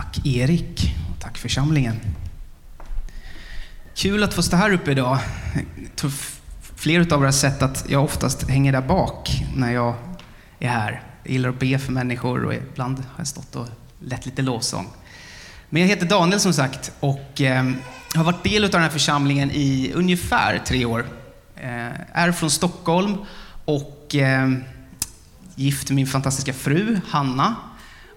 Tack Erik och tack församlingen. Kul att få stå här uppe idag. Fler av er har sett att jag oftast hänger där bak när jag är här. Jag gillar att be för människor och ibland har jag stått och lett lite lovsång. Men jag heter Daniel som sagt och ehm, har varit del av den här församlingen i ungefär tre år. Eh, är från Stockholm och ehm, gift med min fantastiska fru Hanna.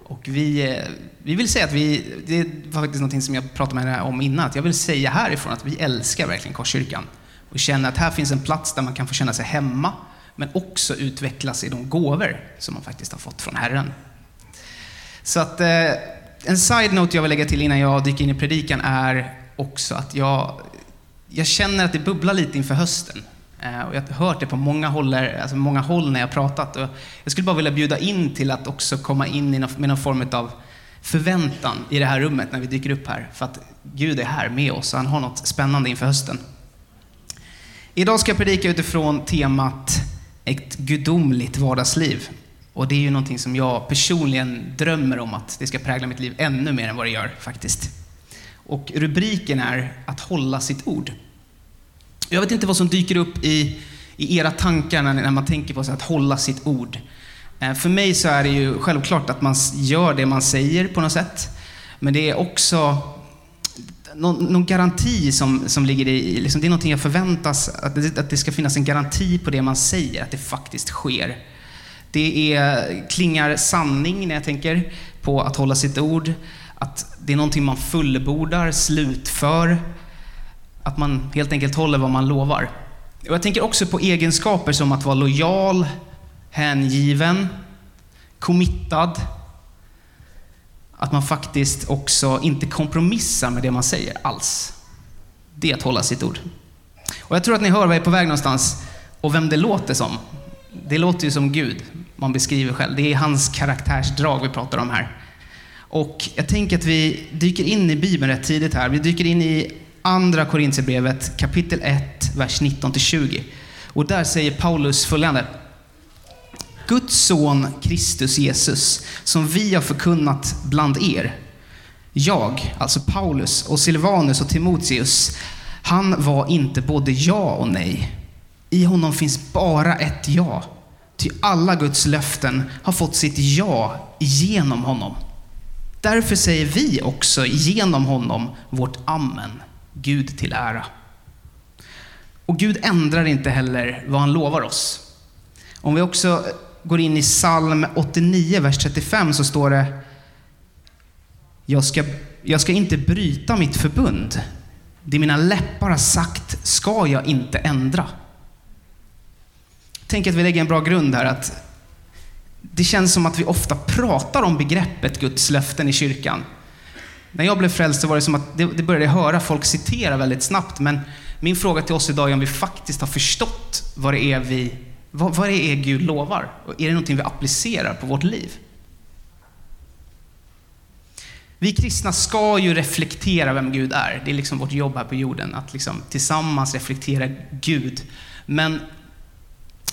Och vi, eh, vi vill säga att vi, det var faktiskt något som jag pratade med henne om innan, att jag vill säga härifrån att vi älskar verkligen Korskyrkan. Och känner att här finns en plats där man kan få känna sig hemma, men också utvecklas i de gåvor som man faktiskt har fått från Herren. Så att eh, en side-note jag vill lägga till innan jag dyker in i predikan är också att jag, jag känner att det bubblar lite inför hösten. Eh, och jag har hört det på många håll, alltså många håll när jag har pratat. Och jag skulle bara vilja bjuda in till att också komma in med någon form av förväntan i det här rummet när vi dyker upp här. För att Gud är här med oss och han har något spännande inför hösten. Idag ska jag predika utifrån temat ett gudomligt vardagsliv. Och det är ju någonting som jag personligen drömmer om att det ska prägla mitt liv ännu mer än vad det gör faktiskt. Och rubriken är att hålla sitt ord. Jag vet inte vad som dyker upp i, i era tankar när, när man tänker på att hålla sitt ord. Eh, för mig så är det ju självklart att man gör det man säger på något sätt. Men det är också någon, någon garanti som, som ligger i, liksom, det är någonting jag förväntas, att det, att det ska finnas en garanti på det man säger, att det faktiskt sker. Det är, klingar sanning när jag tänker på att hålla sitt ord, att det är någonting man fullbordar, slutför, att man helt enkelt håller vad man lovar. Och jag tänker också på egenskaper som att vara lojal, hängiven, committad. Att man faktiskt också inte kompromissar med det man säger alls. Det är att hålla sitt ord. Och jag tror att ni hör var jag är på väg någonstans och vem det låter som. Det låter ju som Gud, man beskriver själv. Det är hans karaktärsdrag vi pratar om här. Och jag tänker att vi dyker in i Bibeln rätt tidigt här. Vi dyker in i Andra Korintierbrevet kapitel 1, vers 19-20. Och där säger Paulus följande. Guds son Kristus Jesus, som vi har förkunnat bland er. Jag, alltså Paulus och Silvanus och Timoteus, han var inte både ja och nej. I honom finns bara ett ja. Ty alla Guds löften har fått sitt ja genom honom. Därför säger vi också genom honom vårt amen. Gud till ära. Och Gud ändrar inte heller vad han lovar oss. Om vi också går in i psalm 89, vers 35 så står det jag ska, jag ska inte bryta mitt förbund. Det mina läppar har sagt ska jag inte ändra. Tänk att vi lägger en bra grund här. att Det känns som att vi ofta pratar om begreppet Guds löften i kyrkan. När jag blev frälst så var det som att det, det började höra folk citera väldigt snabbt. Men min fråga till oss idag är om vi faktiskt har förstått vad det är vi vad, vad det är Gud lovar. Och är det någonting vi applicerar på vårt liv? Vi kristna ska ju reflektera vem Gud är. Det är liksom vårt jobb här på jorden, att liksom tillsammans reflektera Gud. Men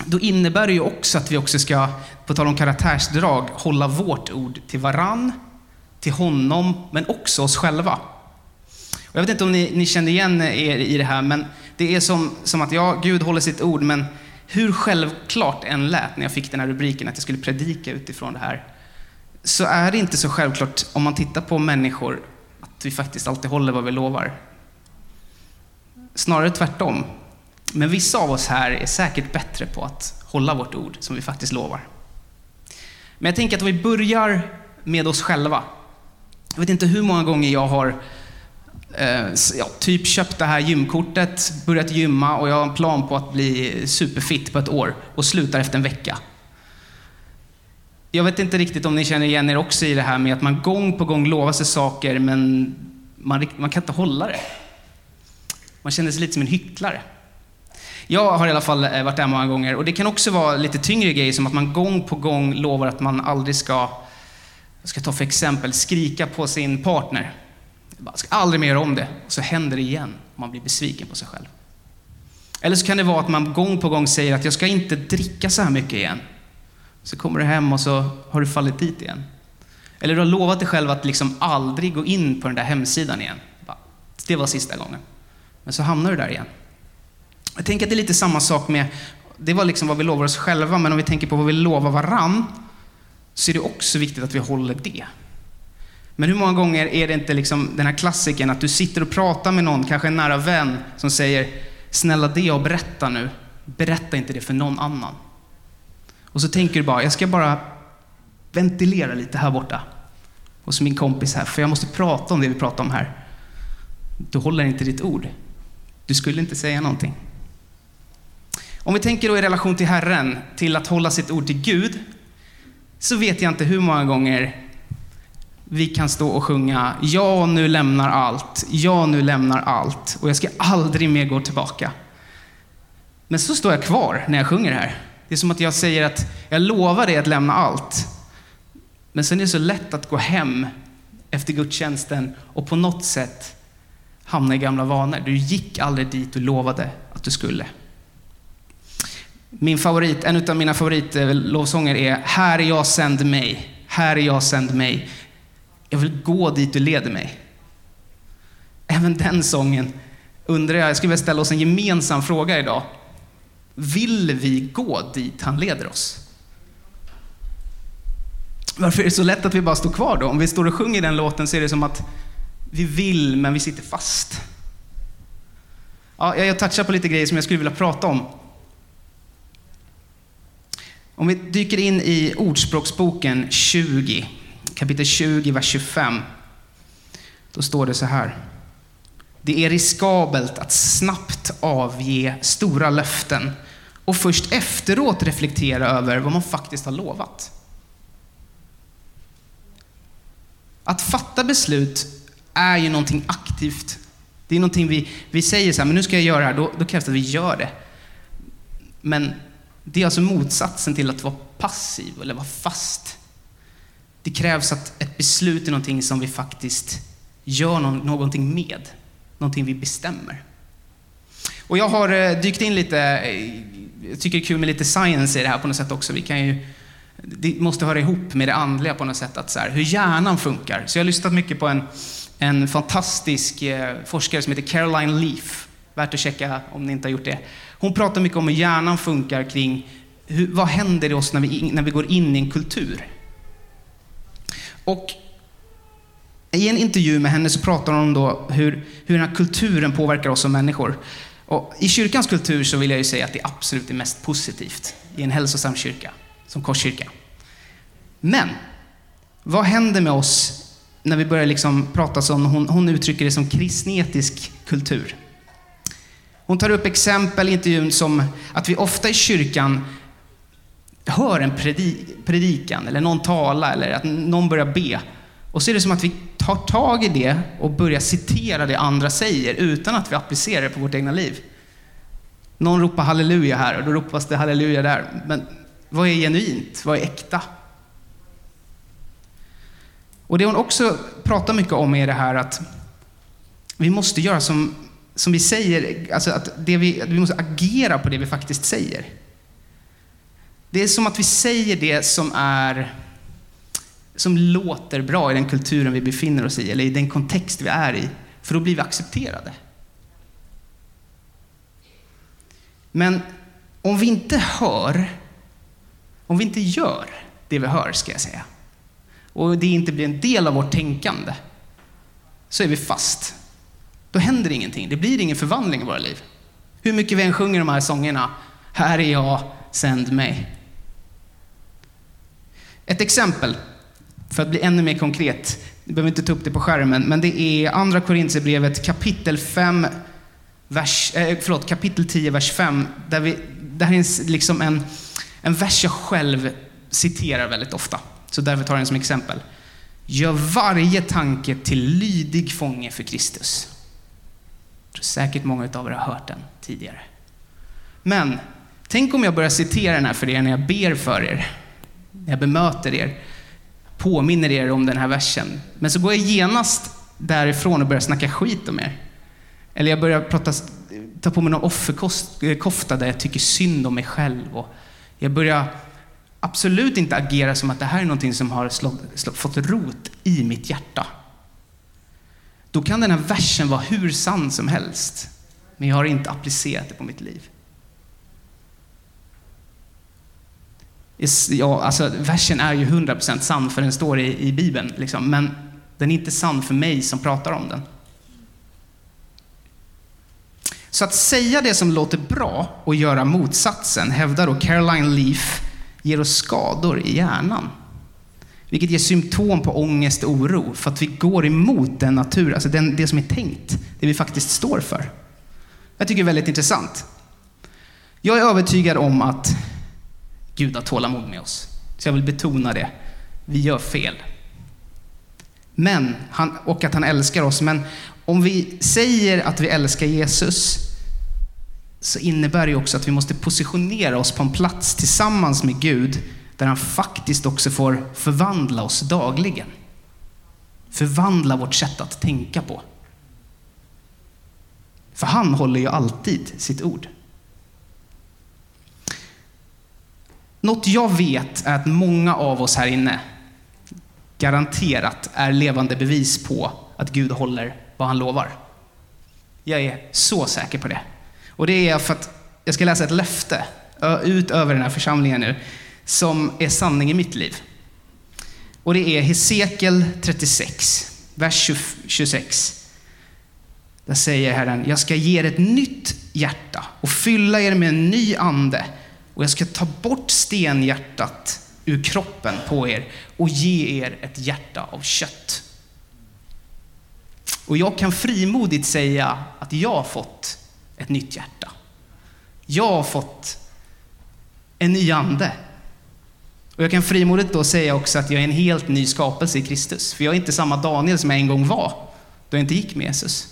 då innebär det ju också att vi också ska, på tal om karaktärsdrag, hålla vårt ord till varann till honom, men också oss själva. Och jag vet inte om ni, ni känner igen er i det här, men det är som, som att ja, Gud håller sitt ord, men hur självklart än lät när jag fick den här rubriken att jag skulle predika utifrån det här, så är det inte så självklart om man tittar på människor att vi faktiskt alltid håller vad vi lovar. Snarare tvärtom. Men vissa av oss här är säkert bättre på att hålla vårt ord som vi faktiskt lovar. Men jag tänker att om vi börjar med oss själva jag vet inte hur många gånger jag har eh, ja, typ köpt det här gymkortet, börjat gymma och jag har en plan på att bli superfit på ett år och slutar efter en vecka. Jag vet inte riktigt om ni känner igen er också i det här med att man gång på gång lovar sig saker men man, man kan inte hålla det. Man känner sig lite som en hycklare. Jag har i alla fall eh, varit där många gånger och det kan också vara lite tyngre grejer som att man gång på gång lovar att man aldrig ska jag ska ta för exempel, skrika på sin partner. Jag ska aldrig mer göra om det. Och så händer det igen man blir besviken på sig själv. Eller så kan det vara att man gång på gång säger att jag ska inte dricka så här mycket igen. Så kommer du hem och så har du fallit dit igen. Eller du har lovat dig själv att liksom aldrig gå in på den där hemsidan igen. Det var sista gången. Men så hamnar du där igen. Jag tänker att det är lite samma sak med, det var liksom vad vi lovar oss själva, men om vi tänker på vad vi lovar varann, så är det också viktigt att vi håller det. Men hur många gånger är det inte liksom den här klassiken att du sitter och pratar med någon, kanske en nära vän, som säger Snälla det jag berättar nu, berätta inte det för någon annan. Och så tänker du bara, jag ska bara ventilera lite här borta hos min kompis här, för jag måste prata om det vi pratar om här. Du håller inte ditt ord. Du skulle inte säga någonting. Om vi tänker då i relation till Herren, till att hålla sitt ord till Gud, så vet jag inte hur många gånger vi kan stå och sjunga Ja, nu lämnar allt. Ja, nu lämnar allt. Och jag ska aldrig mer gå tillbaka. Men så står jag kvar när jag sjunger här. Det är som att jag säger att jag lovar dig att lämna allt. Men sen är det så lätt att gå hem efter gudstjänsten och på något sätt hamna i gamla vanor. Du gick aldrig dit du lovade att du skulle. Min favorit, en av mina favoritlovsånger är Här är jag, sänd mig. Här är jag, sänd mig. Jag vill gå dit du leder mig. Även den sången undrar jag, jag skulle vilja ställa oss en gemensam fråga idag. Vill vi gå dit han leder oss? Varför är det så lätt att vi bara står kvar då? Om vi står och sjunger den låten så är det som att vi vill, men vi sitter fast. Ja, jag touchar på lite grejer som jag skulle vilja prata om. Om vi dyker in i Ordspråksboken 20, kapitel 20, vers 25. Då står det så här. Det är riskabelt att snabbt avge stora löften och först efteråt reflektera över vad man faktiskt har lovat. Att fatta beslut är ju någonting aktivt. Det är någonting vi, vi säger så här, men nu ska jag göra det här, då, då krävs det att vi gör det. Men det är alltså motsatsen till att vara passiv eller vara fast. Det krävs att ett beslut är någonting som vi faktiskt gör någonting med, någonting vi bestämmer. Och jag har eh, dykt in lite, eh, jag tycker det är kul med lite science i det här på något sätt också. Vi kan ju, det måste höra ihop med det andliga på något sätt, att så här, hur hjärnan funkar. Så jag har lyssnat mycket på en, en fantastisk eh, forskare som heter Caroline Leaf. Värt att checka om ni inte har gjort det. Hon pratar mycket om hur hjärnan funkar kring hur, vad händer i oss när vi, när vi går in i en kultur. Och i en intervju med henne så pratar hon om då hur, hur den här kulturen påverkar oss som människor. Och I kyrkans kultur så vill jag ju säga att det absolut är mest positivt i en hälsosam kyrka, som Korskyrka. Men, vad händer med oss när vi börjar liksom prata som, hon, hon uttrycker det som kristnetisk kultur? Hon tar upp exempel i intervjun som att vi ofta i kyrkan hör en predikan eller någon tala eller att någon börjar be. Och så är det som att vi tar tag i det och börjar citera det andra säger utan att vi applicerar det på vårt egna liv. Någon ropar halleluja här och då ropas det halleluja där. Men vad är genuint? Vad är äkta? Och det hon också pratar mycket om är det här att vi måste göra som som vi säger, alltså att det vi, vi måste agera på det vi faktiskt säger. Det är som att vi säger det som är som låter bra i den kulturen vi befinner oss i, eller i den kontext vi är i, för då blir vi accepterade. Men om vi inte hör, om vi inte gör det vi hör, ska jag säga, och det inte blir en del av vårt tänkande, så är vi fast då händer ingenting. Det blir ingen förvandling i våra liv. Hur mycket vi än sjunger de här sångerna, här är jag, sänd mig. Ett exempel, för att bli ännu mer konkret, vi behöver inte ta upp det på skärmen, men det är Andra Korintierbrevet kapitel 5, vers, eh, förlåt, kapitel 10, vers 5, där vi, det här är liksom en, en vers jag själv citerar väldigt ofta, så därför tar jag den som exempel. Gör varje tanke till lydig fånge för Kristus tror säkert många av er har hört den tidigare. Men tänk om jag börjar citera den här för er när jag ber för er, när jag bemöter er, påminner er om den här versen. Men så går jag genast därifrån och börjar snacka skit om er. Eller jag börjar prata, ta på mig någon offerkofta eh, där jag tycker synd om mig själv. Och jag börjar absolut inte agera som att det här är någonting som har slå, slå, fått rot i mitt hjärta. Då kan den här versen vara hur sann som helst, men jag har inte applicerat det på mitt liv. Ja, alltså, versen är ju 100% sann för den står i, i Bibeln, liksom, men den är inte sann för mig som pratar om den. Så att säga det som låter bra och göra motsatsen, hävdar då Caroline Leaf, ger oss skador i hjärnan. Vilket ger symptom på ångest och oro, för att vi går emot den natur, alltså den, det som är tänkt, det vi faktiskt står för. Jag tycker det är väldigt intressant. Jag är övertygad om att Gud har tålamod med oss. Så jag vill betona det. Vi gör fel. Men, han, och att han älskar oss. Men om vi säger att vi älskar Jesus så innebär det också att vi måste positionera oss på en plats tillsammans med Gud där han faktiskt också får förvandla oss dagligen. Förvandla vårt sätt att tänka på. För han håller ju alltid sitt ord. Något jag vet är att många av oss här inne garanterat är levande bevis på att Gud håller vad han lovar. Jag är så säker på det. Och det är för att jag ska läsa ett löfte ut över den här församlingen nu, som är sanning i mitt liv. Och det är Hesekiel 36, vers 26. Där säger Herren, jag ska ge er ett nytt hjärta och fylla er med en ny ande och jag ska ta bort stenhjärtat ur kroppen på er och ge er ett hjärta av kött. Och jag kan frimodigt säga att jag har fått ett nytt hjärta. Jag har fått en ny ande. Och jag kan frimodigt då säga också att jag är en helt ny skapelse i Kristus. För jag är inte samma Daniel som jag en gång var, då jag inte gick med Jesus.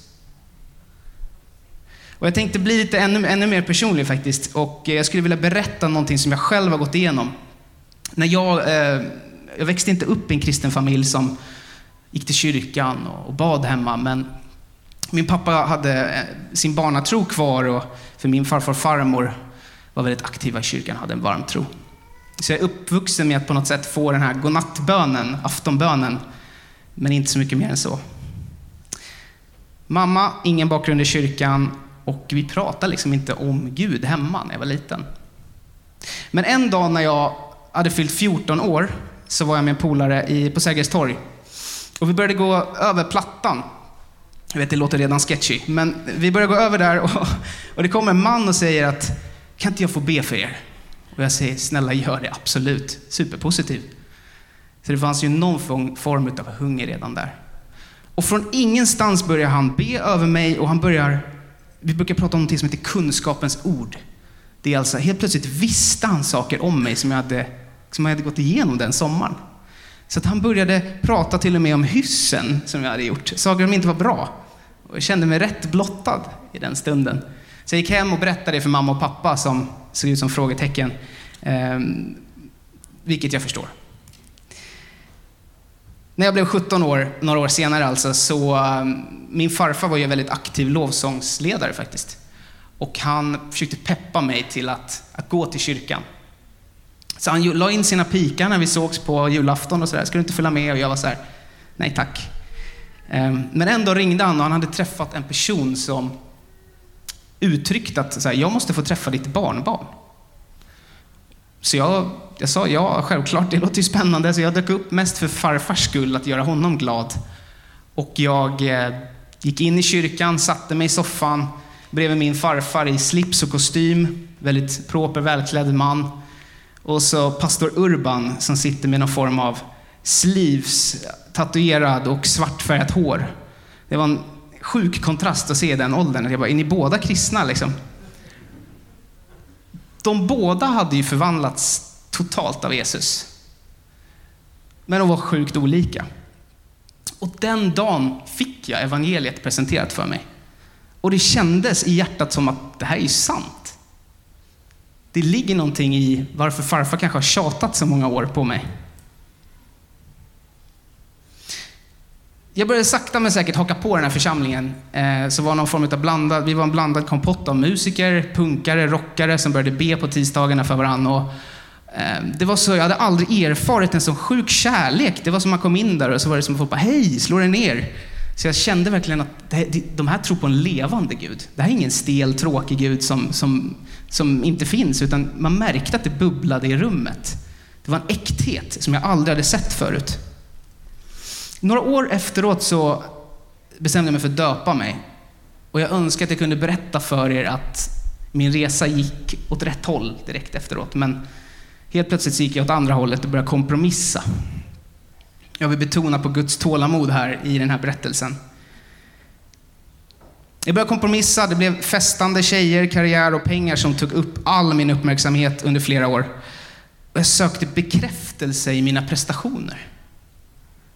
Och jag tänkte bli lite ännu, ännu mer personlig faktiskt. Och eh, jag skulle vilja berätta någonting som jag själv har gått igenom. När jag, eh, jag växte inte upp i en kristen familj som gick till kyrkan och bad hemma, men min pappa hade eh, sin barnatro kvar och för min farfar och farmor var väldigt aktiva i kyrkan och hade en varm tro. Så jag är uppvuxen med att på något sätt få den här godnattbönen, aftonbönen, men inte så mycket mer än så. Mamma, ingen bakgrund i kyrkan och vi pratade liksom inte om Gud hemma när jag var liten. Men en dag när jag hade fyllt 14 år så var jag med en polare på Sergels torg. Och vi började gå över Plattan. Jag vet, det låter redan sketchy, men vi började gå över där och, och det kommer en man och säger att kan inte jag få be för er? Och jag säger, snälla gör det, absolut. Superpositiv. Så det fanns ju någon form av hunger redan där. Och från ingenstans börjar han be över mig och han börjar, vi brukar prata om något som heter kunskapens ord. Det är alltså, helt plötsligt visste han saker om mig som jag hade, som jag hade gått igenom den sommaren. Så att han började prata till och med om hyssen som jag hade gjort, saker som inte var bra. Och jag kände mig rätt blottad i den stunden. Så jag gick hem och berättade det för mamma och pappa som såg ut som frågetecken. Eh, vilket jag förstår. När jag blev 17 år, några år senare alltså, så um, min farfar var ju en väldigt aktiv lovsångsledare faktiskt. Och han försökte peppa mig till att, att gå till kyrkan. Så han la in sina pikar när vi sågs på julafton och sådär. Ska du inte följa med? Och jag var så här, nej tack. Ehm, men en dag ringde han och han hade träffat en person som uttryckt att så här, jag måste få träffa ditt barnbarn. Så jag, jag sa ja, självklart, det låter ju spännande. Så jag dök upp mest för farfars skull, att göra honom glad. Och jag eh, gick in i kyrkan, satte mig i soffan bredvid min farfar i slips och kostym. Väldigt proper, välklädd man. Och så pastor Urban som sitter med någon form av sleeves, tatuerad och svartfärgat hår. Det var en sjuk kontrast att se den åldern. Jag bara, är ni båda kristna liksom? De båda hade ju förvandlats totalt av Jesus. Men de var sjukt olika. Och den dagen fick jag evangeliet presenterat för mig. Och det kändes i hjärtat som att det här är ju sant. Det ligger någonting i varför farfar kanske har tjatat så många år på mig. Jag började sakta men säkert haka på den här församlingen. Eh, så var någon form av blandad, vi var en blandad kompott av musiker, punkare, rockare som började be på tisdagarna för varandra. Och, Eh, det var så, jag hade aldrig erfarit en sån sjuk kärlek. Det var som man kom in där och så var det som att folk bara, hej, slå dig ner. Så jag kände verkligen att de här tror på en levande Gud. Det här är ingen stel, tråkig Gud som, som, som inte finns, utan man märkte att det bubblade i rummet. Det var en äkthet som jag aldrig hade sett förut. Några år efteråt så bestämde jag mig för att döpa mig. Och jag önskar att jag kunde berätta för er att min resa gick åt rätt håll direkt efteråt. Men helt plötsligt gick jag åt andra hållet och började kompromissa. Jag vill betona på Guds tålamod här i den här berättelsen. Jag började kompromissa, det blev festande tjejer, karriär och pengar som tog upp all min uppmärksamhet under flera år. Och jag sökte bekräftelse i mina prestationer.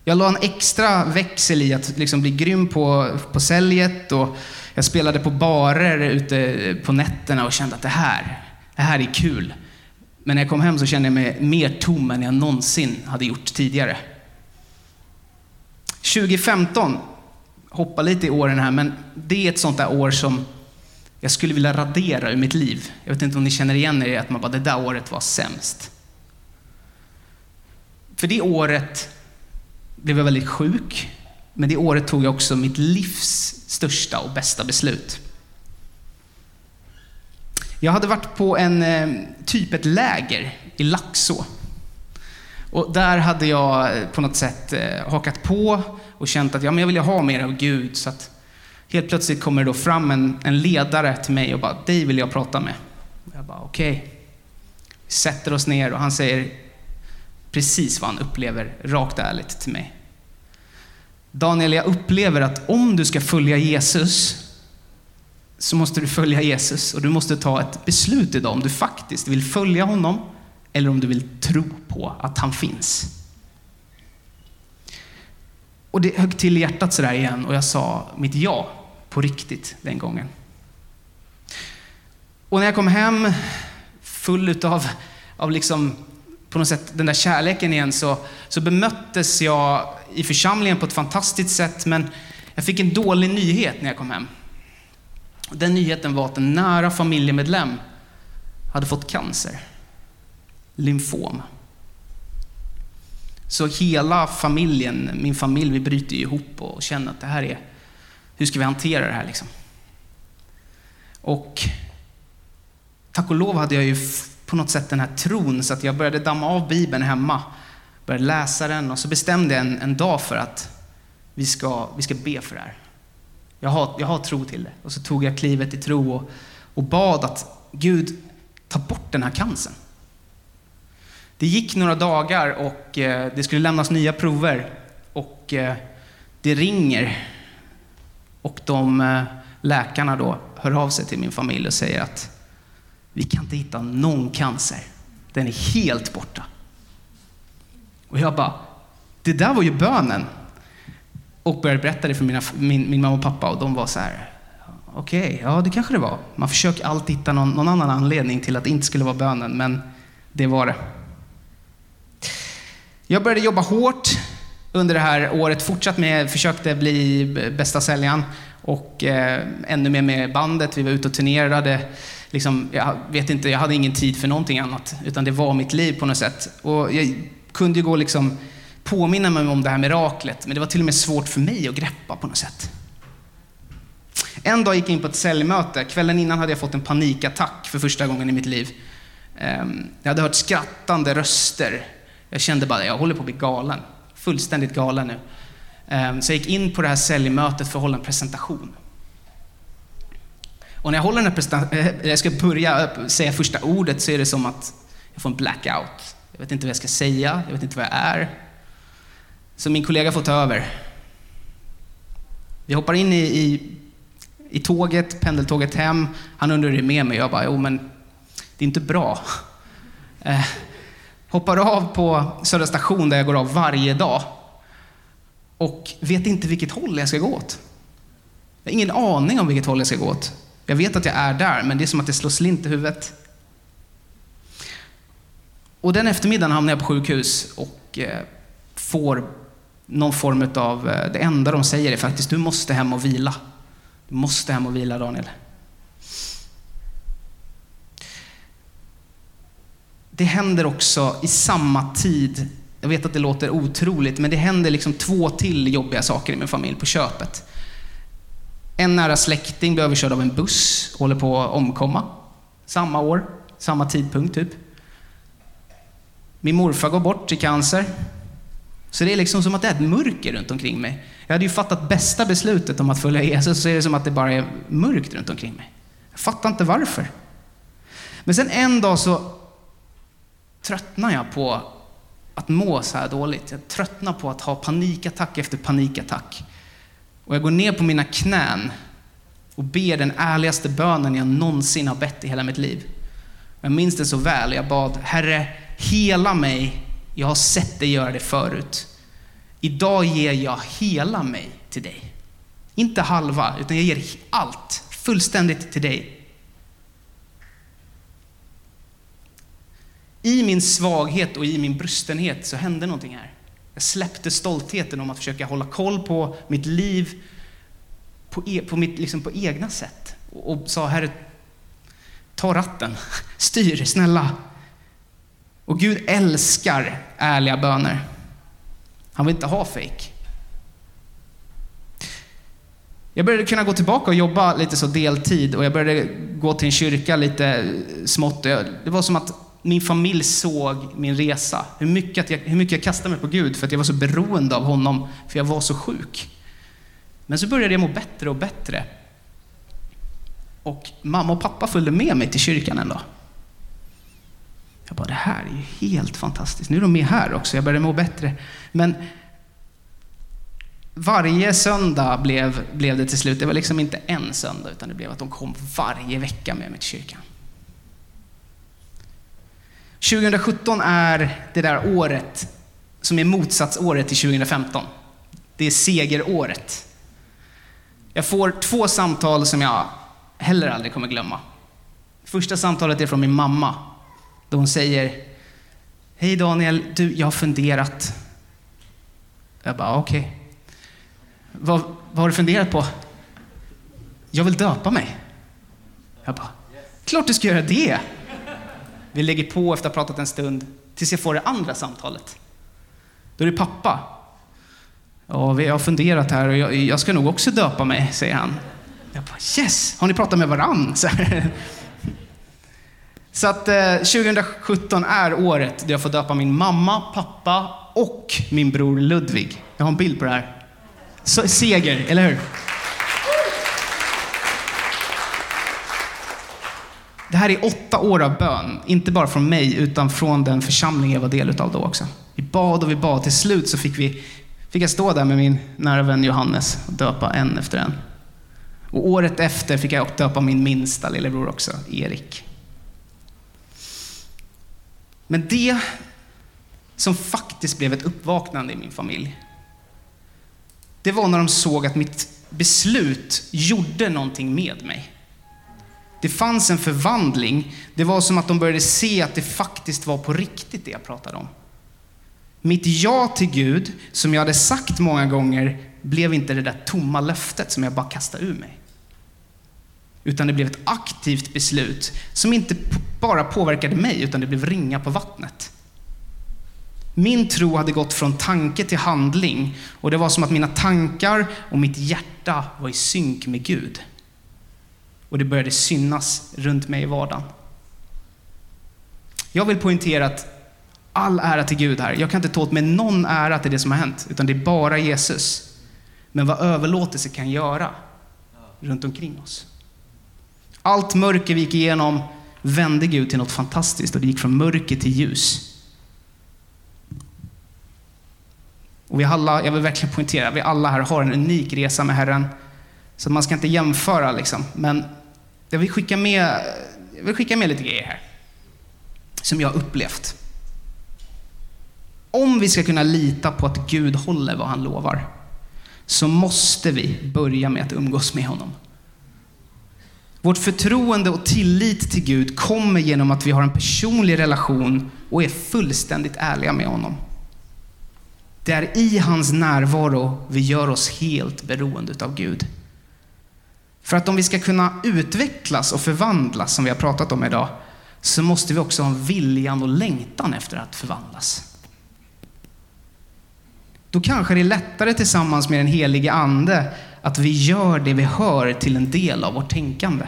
Jag la en extra växel i att liksom bli grym på, på säljet och jag spelade på barer ute på nätterna och kände att det här, det här är kul. Men när jag kom hem så kände jag mig mer tom än jag någonsin hade gjort tidigare. 2015, hoppa lite i åren här, men det är ett sånt där år som jag skulle vilja radera ur mitt liv. Jag vet inte om ni känner igen er i att man bara, det där året var sämst. För det året blev jag väldigt sjuk, men det året tog jag också mitt livs största och bästa beslut. Jag hade varit på en, eh, typ ett läger i Laxå. Och där hade jag eh, på något sätt eh, hakat på och känt att ja, men jag vill ha mer av Gud. Så att helt plötsligt kommer det då fram en, en ledare till mig och bara, dig vill jag prata med. Och jag bara, okej. Okay. Vi sätter oss ner och han säger precis vad han upplever, rakt ärligt till mig. Daniel, jag upplever att om du ska följa Jesus så måste du följa Jesus och du måste ta ett beslut idag om du faktiskt vill följa honom eller om du vill tro på att han finns. Och det högg till i hjärtat sådär igen och jag sa mitt ja på riktigt den gången. Och när jag kom hem full utav av liksom på något sätt den där kärleken igen så, så bemöttes jag i församlingen på ett fantastiskt sätt men jag fick en dålig nyhet när jag kom hem. Den nyheten var att en nära familjemedlem hade fått cancer. Lymfom. Så hela familjen, min familj, vi bryter ihop och känner att det här är, hur ska vi hantera det här liksom? Och tack och lov hade jag ju på något sätt den här tron så att jag började damma av Bibeln hemma. Började läsa den och så bestämde jag en, en dag för att vi ska, vi ska be för det här. Jag har, jag har tro till det. Och så tog jag klivet i tro och, och bad att Gud, ta bort den här cancern. Det gick några dagar och eh, det skulle lämnas nya prover och eh, det ringer och de eh, läkarna då hör av sig till min familj och säger att vi kan inte hitta någon cancer. Den är helt borta. Och jag bara, det där var ju bönen. Och började berätta det för mina, min, min mamma och pappa och de var så här, okej, okay, ja det kanske det var. Man försöker alltid hitta någon, någon annan anledning till att det inte skulle vara bönen, men det var det. Jag började jobba hårt under det här året, fortsatt med, försökte bli bästa säljaren och eh, ännu mer med bandet. Vi var ute och turnerade. Liksom, jag vet inte, jag hade ingen tid för någonting annat, utan det var mitt liv på något sätt. Och jag kunde ju gå liksom påminna mig om det här miraklet, men det var till och med svårt för mig att greppa på något sätt. En dag gick jag in på ett säljmöte. Kvällen innan hade jag fått en panikattack för första gången i mitt liv. Ehm, jag hade hört skrattande röster jag kände bara, jag håller på att bli galen. Fullständigt galen nu. Ehm, så jag gick in på det här säljmötet för att hålla en presentation. Och när jag håller den här presentationen, eh, eh, jag ska börja eh, säga första ordet så är det som att jag får en blackout. Jag vet inte vad jag ska säga, jag vet inte vad jag är. Så min kollega får ta över. Vi hoppar in i, i, i tåget, pendeltåget hem. Han undrar hur det är med mig. Jag bara, jo men det är inte bra. Eh, Hoppar av på Södra station där jag går av varje dag och vet inte vilket håll jag ska gå åt. Jag har ingen aning om vilket håll jag ska gå åt. Jag vet att jag är där, men det är som att det slår slint i huvudet. Och den eftermiddagen hamnar jag på sjukhus och eh, får någon form av, eh, det enda de säger är faktiskt, du måste hem och vila. Du måste hem och vila, Daniel. det händer också i samma tid, jag vet att det låter otroligt, men det händer liksom två till jobbiga saker i min familj på köpet. En nära släkting blir överkörd av en buss och håller på att omkomma. Samma år, samma tidpunkt typ. Min morfar går bort i cancer. Så det är liksom som att det är ett mörker runt omkring mig. Jag hade ju fattat bästa beslutet om att följa Jesus, så är det som att det bara är mörkt runt omkring mig. Jag fattar inte varför. Men sen en dag så tröttnar jag på att må så här dåligt. Jag tröttnar på att ha panikattack efter panikattack. Och jag går ner på mina knän och ber den ärligaste bönen jag någonsin har bett i hela mitt liv. Jag minns det så väl. Jag bad, Herre, hela mig. Jag har sett dig göra det förut. Idag ger jag hela mig till dig. Inte halva, utan jag ger allt fullständigt till dig. I min svaghet och i min brustenhet så hände någonting här. Jag släppte stoltheten om att försöka hålla koll på mitt liv på, e, på, mitt, liksom på egna sätt. Och, och sa, Herre, ta ratten, styr, snälla. Och Gud älskar ärliga böner. Han vill inte ha fake. Jag började kunna gå tillbaka och jobba lite så deltid och jag började gå till en kyrka lite smått. Det var som att min familj såg min resa. Hur mycket, jag, hur mycket jag kastade mig på Gud för att jag var så beroende av honom, för jag var så sjuk. Men så började jag må bättre och bättre. Och mamma och pappa följde med mig till kyrkan en dag. Jag bara, det här är ju helt fantastiskt. Nu är de med här också, jag började må bättre. Men varje söndag blev, blev det till slut, det var liksom inte en söndag, utan det blev att de kom varje vecka med mig till kyrkan. 2017 är det där året som är motsatsåret till 2015. Det är segeråret. Jag får två samtal som jag heller aldrig kommer glömma. Första samtalet är från min mamma. Då hon säger Hej Daniel, du, jag har funderat. Jag bara, okej. Okay. Vad, vad har du funderat på? Jag vill döpa mig. Jag bara, klart du ska göra det. Vi lägger på efter att ha pratat en stund tills jag får det andra samtalet. Då är det pappa. Ja, vi har funderat här och jag, jag ska nog också döpa mig, säger han. Jag bara, yes! Har ni pratat med varann? Så, Så att eh, 2017 är året då jag får döpa min mamma, pappa och min bror Ludvig. Jag har en bild på det här. Så, seger, eller hur? Det här är åtta år av bön, inte bara från mig, utan från den församling jag var del av då också. Vi bad och vi bad. Till slut så fick, vi, fick jag stå där med min nära vän Johannes och döpa en efter en. Och året efter fick jag döpa min minsta lillebror också, Erik. Men det som faktiskt blev ett uppvaknande i min familj, det var när de såg att mitt beslut gjorde någonting med mig. Det fanns en förvandling. Det var som att de började se att det faktiskt var på riktigt det jag pratade om. Mitt ja till Gud, som jag hade sagt många gånger, blev inte det där tomma löftet som jag bara kastade ur mig. Utan det blev ett aktivt beslut som inte bara påverkade mig, utan det blev ringa på vattnet. Min tro hade gått från tanke till handling och det var som att mina tankar och mitt hjärta var i synk med Gud och det började synas runt mig i vardagen. Jag vill poängtera att all ära till Gud här. Jag kan inte ta åt mig någon ära till det som har hänt, utan det är bara Jesus. Men vad överlåtelse kan göra runt omkring oss. Allt mörker vi gick igenom vände Gud till något fantastiskt och det gick från mörker till ljus. Och vi alla, jag vill verkligen poängtera, vi alla här har en unik resa med Herren. Så man ska inte jämföra liksom. Men jag vill skicka med, jag vill skicka med lite grejer här. Som jag har upplevt. Om vi ska kunna lita på att Gud håller vad han lovar, så måste vi börja med att umgås med honom. Vårt förtroende och tillit till Gud kommer genom att vi har en personlig relation och är fullständigt ärliga med honom. Det är i hans närvaro vi gör oss helt beroende av Gud. För att om vi ska kunna utvecklas och förvandlas, som vi har pratat om idag, så måste vi också ha viljan och längtan efter att förvandlas. Då kanske det är lättare tillsammans med den helige Ande att vi gör det vi hör till en del av vårt tänkande.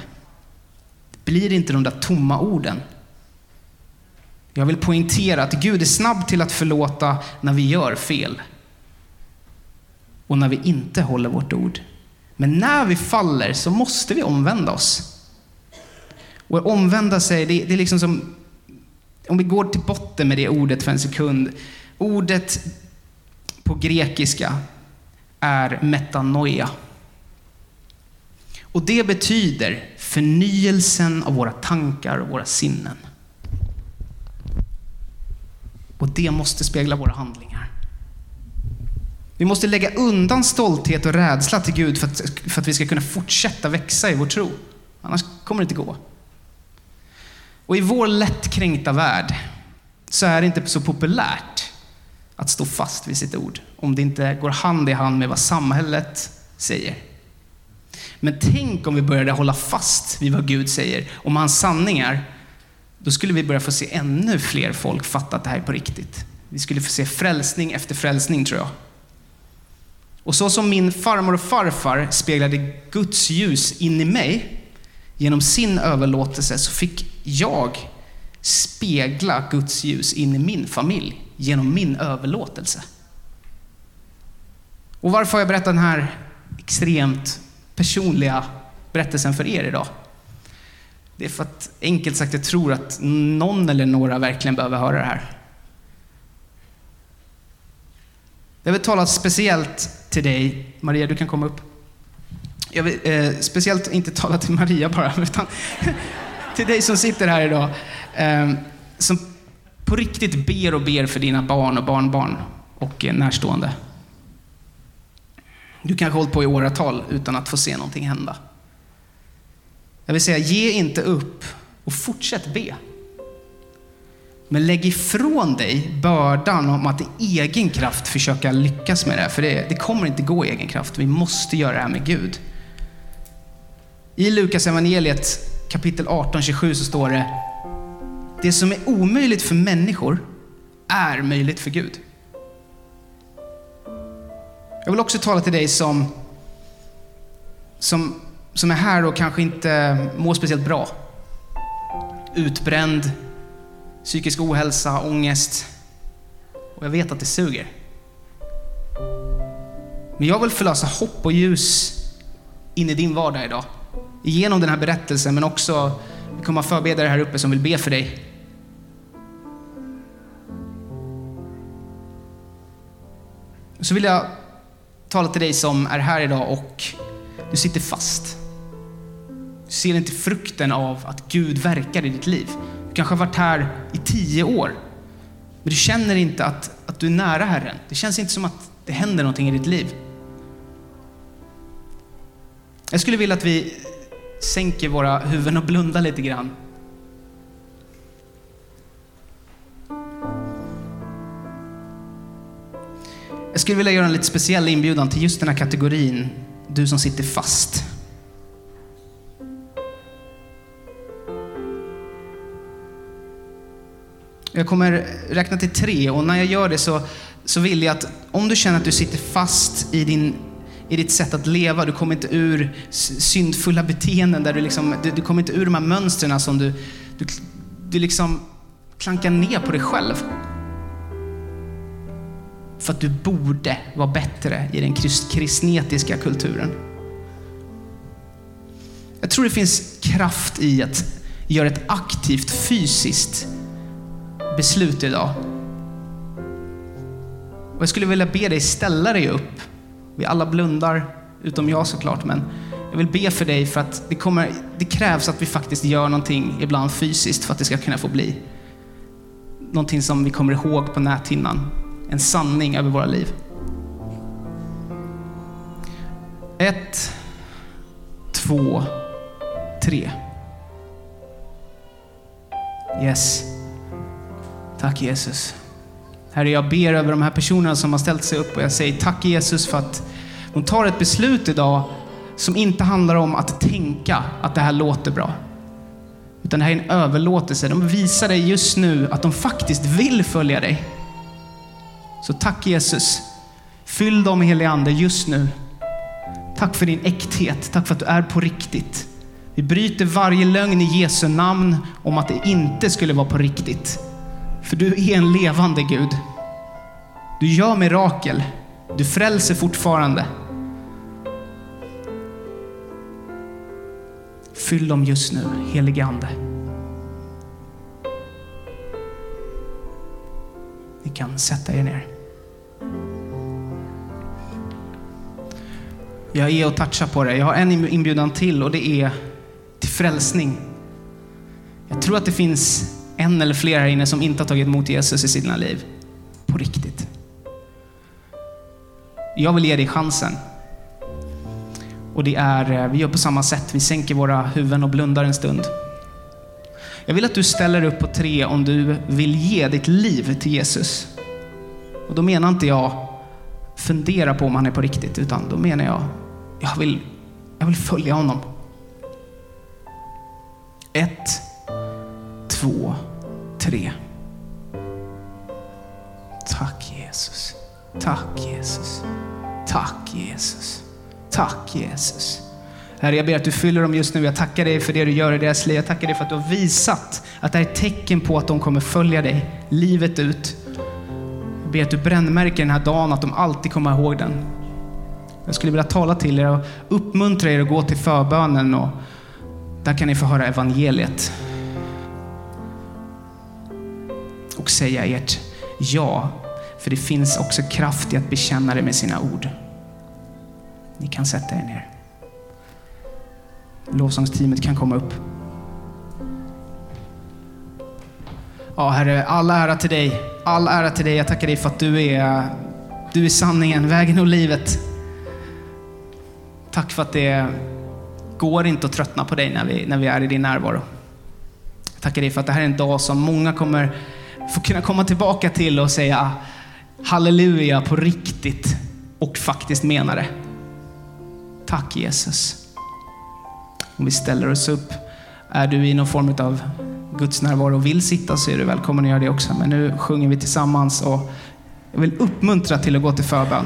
Det blir inte de där tomma orden. Jag vill poängtera att Gud är snabb till att förlåta när vi gör fel och när vi inte håller vårt ord. Men när vi faller så måste vi omvända oss. Och omvända sig, det, det är liksom som, om vi går till botten med det ordet för en sekund. Ordet på grekiska är metanoia. Och det betyder förnyelsen av våra tankar och våra sinnen. Och det måste spegla våra handlingar. Vi måste lägga undan stolthet och rädsla till Gud för att, för att vi ska kunna fortsätta växa i vår tro. Annars kommer det inte gå. Och i vår lättkränkta värld så är det inte så populärt att stå fast vid sitt ord om det inte går hand i hand med vad samhället säger. Men tänk om vi började hålla fast vid vad Gud säger om hans sanningar. Då skulle vi börja få se ännu fler folk fatta att det här är på riktigt. Vi skulle få se frälsning efter frälsning tror jag. Och så som min farmor och farfar speglade Guds ljus in i mig genom sin överlåtelse så fick jag spegla Guds ljus in i min familj genom min överlåtelse. Och varför har jag berättat den här extremt personliga berättelsen för er idag? Det är för att enkelt sagt jag tror att någon eller några verkligen behöver höra det här. Jag vill tala speciellt till dig, Maria du kan komma upp. Jag vill eh, speciellt inte tala till Maria bara, utan till dig som sitter här idag. Eh, som på riktigt ber och ber för dina barn och barnbarn och eh, närstående. Du kanske har hållit på i åratal utan att få se någonting hända. Jag vill säga, ge inte upp och fortsätt be. Men lägg ifrån dig bördan om att i egen kraft försöka lyckas med det. För det, det kommer inte gå i egen kraft. Vi måste göra det här med Gud. I Lukas evangeliet kapitel 18-27 så står det Det som är omöjligt för människor är möjligt för Gud. Jag vill också tala till dig som, som, som är här och kanske inte mår speciellt bra. Utbränd, psykisk ohälsa, ångest. Och jag vet att det suger. Men jag vill förlösa hopp och ljus in i din vardag idag. Genom den här berättelsen, men också, vi kommer ha förberedare här uppe som vill be för dig. Så vill jag tala till dig som är här idag och du sitter fast. Du ser inte frukten av att Gud verkar i ditt liv. Du kanske har varit här i tio år, men du känner inte att, att du är nära Herren. Det känns inte som att det händer någonting i ditt liv. Jag skulle vilja att vi sänker våra huvuden och blundar lite grann. Jag skulle vilja göra en lite speciell inbjudan till just den här kategorin, du som sitter fast. Jag kommer räkna till tre och när jag gör det så, så vill jag att om du känner att du sitter fast i, din, i ditt sätt att leva, du kommer inte ur syndfulla beteenden, där du, liksom, du, du kommer inte ur de här mönstren som du, du, du liksom klankar ner på dig själv. För att du borde vara bättre i den kristnetiska kulturen. Jag tror det finns kraft i att göra ett aktivt fysiskt beslut idag. Och jag skulle vilja be dig ställa dig upp. Vi alla blundar, utom jag såklart, men jag vill be för dig för att det, kommer, det krävs att vi faktiskt gör någonting ibland fysiskt för att det ska kunna få bli någonting som vi kommer ihåg på näthinnan. En sanning över våra liv. Ett, två, tre. Yes. Tack Jesus. Herre, jag ber över de här personerna som har ställt sig upp och jag säger tack Jesus för att de tar ett beslut idag som inte handlar om att tänka att det här låter bra. Utan det här är en överlåtelse. De visar dig just nu att de faktiskt vill följa dig. Så tack Jesus. Fyll dem med helig ande just nu. Tack för din äkthet. Tack för att du är på riktigt. Vi bryter varje lögn i Jesu namn om att det inte skulle vara på riktigt. För du är en levande Gud. Du gör mirakel. Du frälser fortfarande. Fyll dem just nu, helige Ande. Ni kan sätta er ner. Jag är och touchar på det. Jag har en inbjudan till och det är till frälsning. Jag tror att det finns en eller flera här inne som inte har tagit emot Jesus i sina liv. På riktigt. Jag vill ge dig chansen. Och det är, eh, vi gör på samma sätt. Vi sänker våra huvuden och blundar en stund. Jag vill att du ställer upp på tre om du vill ge ditt liv till Jesus. Och då menar inte jag fundera på om han är på riktigt, utan då menar jag, jag vill, jag vill följa honom. Ett, två, tre. Tack Jesus. Tack Jesus. Tack Jesus. Tack Jesus. Herre, jag ber att du fyller dem just nu. Jag tackar dig för det du gör i deras liv. Jag tackar dig för att du har visat att det här är ett tecken på att de kommer följa dig livet ut. Jag ber att du brännmärker den här dagen, att de alltid kommer ihåg den. Jag skulle vilja tala till er och uppmuntra er att gå till förbönen och där kan ni få höra evangeliet. Och säga ert ja, för det finns också kraft i att bekänna det med sina ord. Ni kan sätta er ner. Lovsångsteamet kan komma upp. Ja, Herre, all ära till dig. All ära till dig. Jag tackar dig för att du är, du är sanningen, vägen och livet. Tack för att det går inte att tröttna på dig när vi, när vi är i din närvaro. Jag tackar dig för att det här är en dag som många kommer få kunna komma tillbaka till och säga halleluja på riktigt och faktiskt mena det. Tack Jesus. Om vi ställer oss upp, är du i någon form av Guds närvaro och vill sitta så är du välkommen att göra det också. Men nu sjunger vi tillsammans och jag vill uppmuntra till att gå till förbön.